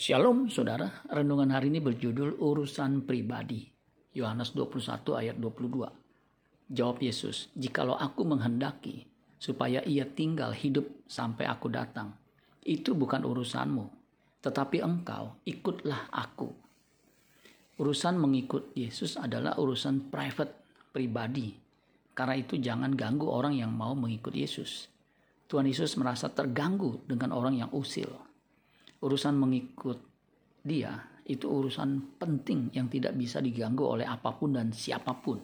Shalom saudara, renungan hari ini berjudul urusan pribadi. Yohanes 21 ayat 22. Jawab Yesus, jikalau aku menghendaki supaya ia tinggal hidup sampai aku datang, itu bukan urusanmu, tetapi engkau ikutlah aku. Urusan mengikut Yesus adalah urusan private, pribadi. Karena itu jangan ganggu orang yang mau mengikut Yesus. Tuhan Yesus merasa terganggu dengan orang yang usil urusan mengikut dia itu urusan penting yang tidak bisa diganggu oleh apa pun dan siapa pun.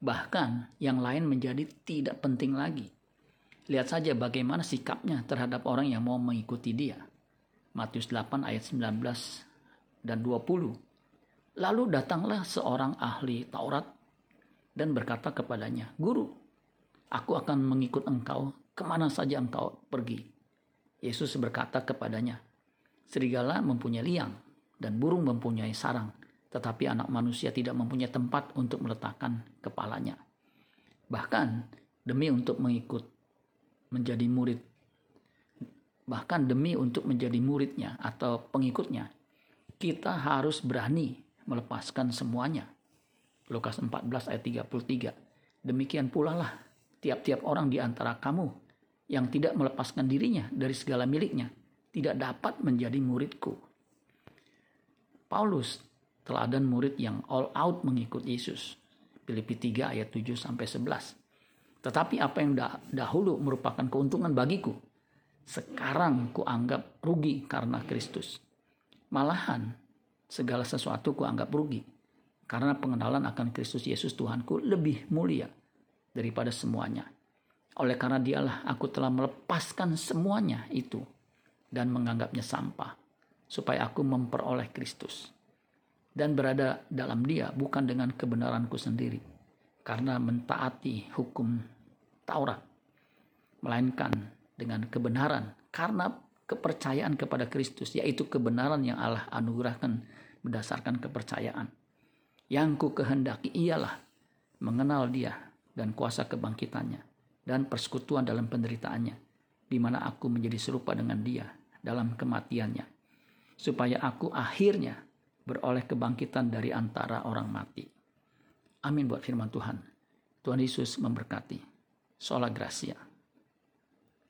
Bahkan yang lain menjadi tidak penting lagi. Lihat saja bagaimana sikapnya terhadap orang yang mau mengikuti dia. Matius 8 ayat 19 dan 20. Lalu datanglah seorang ahli Taurat dan berkata kepadanya, Guru, aku akan mengikut engkau ke mana saja engkau pergi. Yesus berkata kepadanya, Serigala mempunyai liang dan burung mempunyai sarang, tetapi anak manusia tidak mempunyai tempat untuk meletakkan kepalanya. Bahkan demi untuk mengikut menjadi murid bahkan demi untuk menjadi muridnya atau pengikutnya, kita harus berani melepaskan semuanya. Lukas 14 ayat 33. Demikian pula lah tiap-tiap orang di antara kamu yang tidak melepaskan dirinya dari segala miliknya, tidak dapat menjadi muridku. Paulus teladan murid yang all out mengikut Yesus. Filipi 3 ayat 7 sampai 11. Tetapi apa yang dahulu merupakan keuntungan bagiku, sekarang kuanggap rugi karena Kristus. Malahan segala sesuatu kuanggap rugi karena pengenalan akan Kristus Yesus Tuhanku lebih mulia daripada semuanya. Oleh karena dialah aku telah melepaskan semuanya itu dan menganggapnya sampah, supaya aku memperoleh Kristus dan berada dalam Dia bukan dengan kebenaranku sendiri, karena mentaati hukum Taurat, melainkan dengan kebenaran karena kepercayaan kepada Kristus, yaitu kebenaran yang Allah anugerahkan berdasarkan kepercayaan. Yang ku kehendaki ialah mengenal Dia dan kuasa kebangkitannya dan persekutuan dalam penderitaannya, di mana aku menjadi serupa dengan Dia dalam kematiannya, supaya aku akhirnya beroleh kebangkitan dari antara orang mati. Amin buat firman Tuhan. Tuhan Yesus memberkati. Sola Gracia.